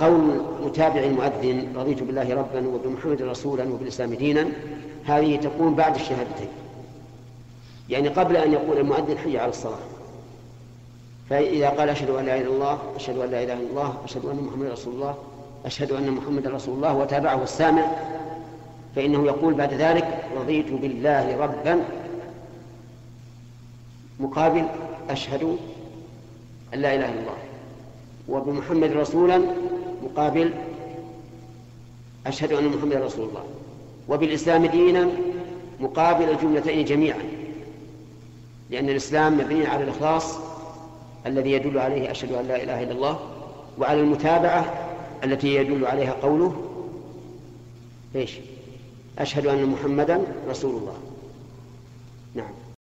قول متابع المؤذن رضيت بالله ربا وبمحمد رسولا وبالإسلام دينا هذه تكون بعد الشهادتين. يعني قبل أن يقول المؤذن حي على الصلاة. فإذا قال أشهد أن لا إله إلا الله أشهد أن لا إله إلا الله أشهد أن محمدا رسول الله أشهد أن محمدا رسول الله وتابعه السامع فإنه يقول بعد ذلك رضيت بالله ربا. مقابل أشهد أن لا إله إلا الله وبمحمد رسولا مقابل أشهد أن محمدا رسول الله وبالإسلام دينا مقابل الجملتين جميعا لأن الإسلام مبني على الإخلاص الذي يدل عليه أشهد أن لا إله إلا الله وعلى المتابعة التي يدل عليها قوله إيش؟ أشهد أن محمدا رسول الله نعم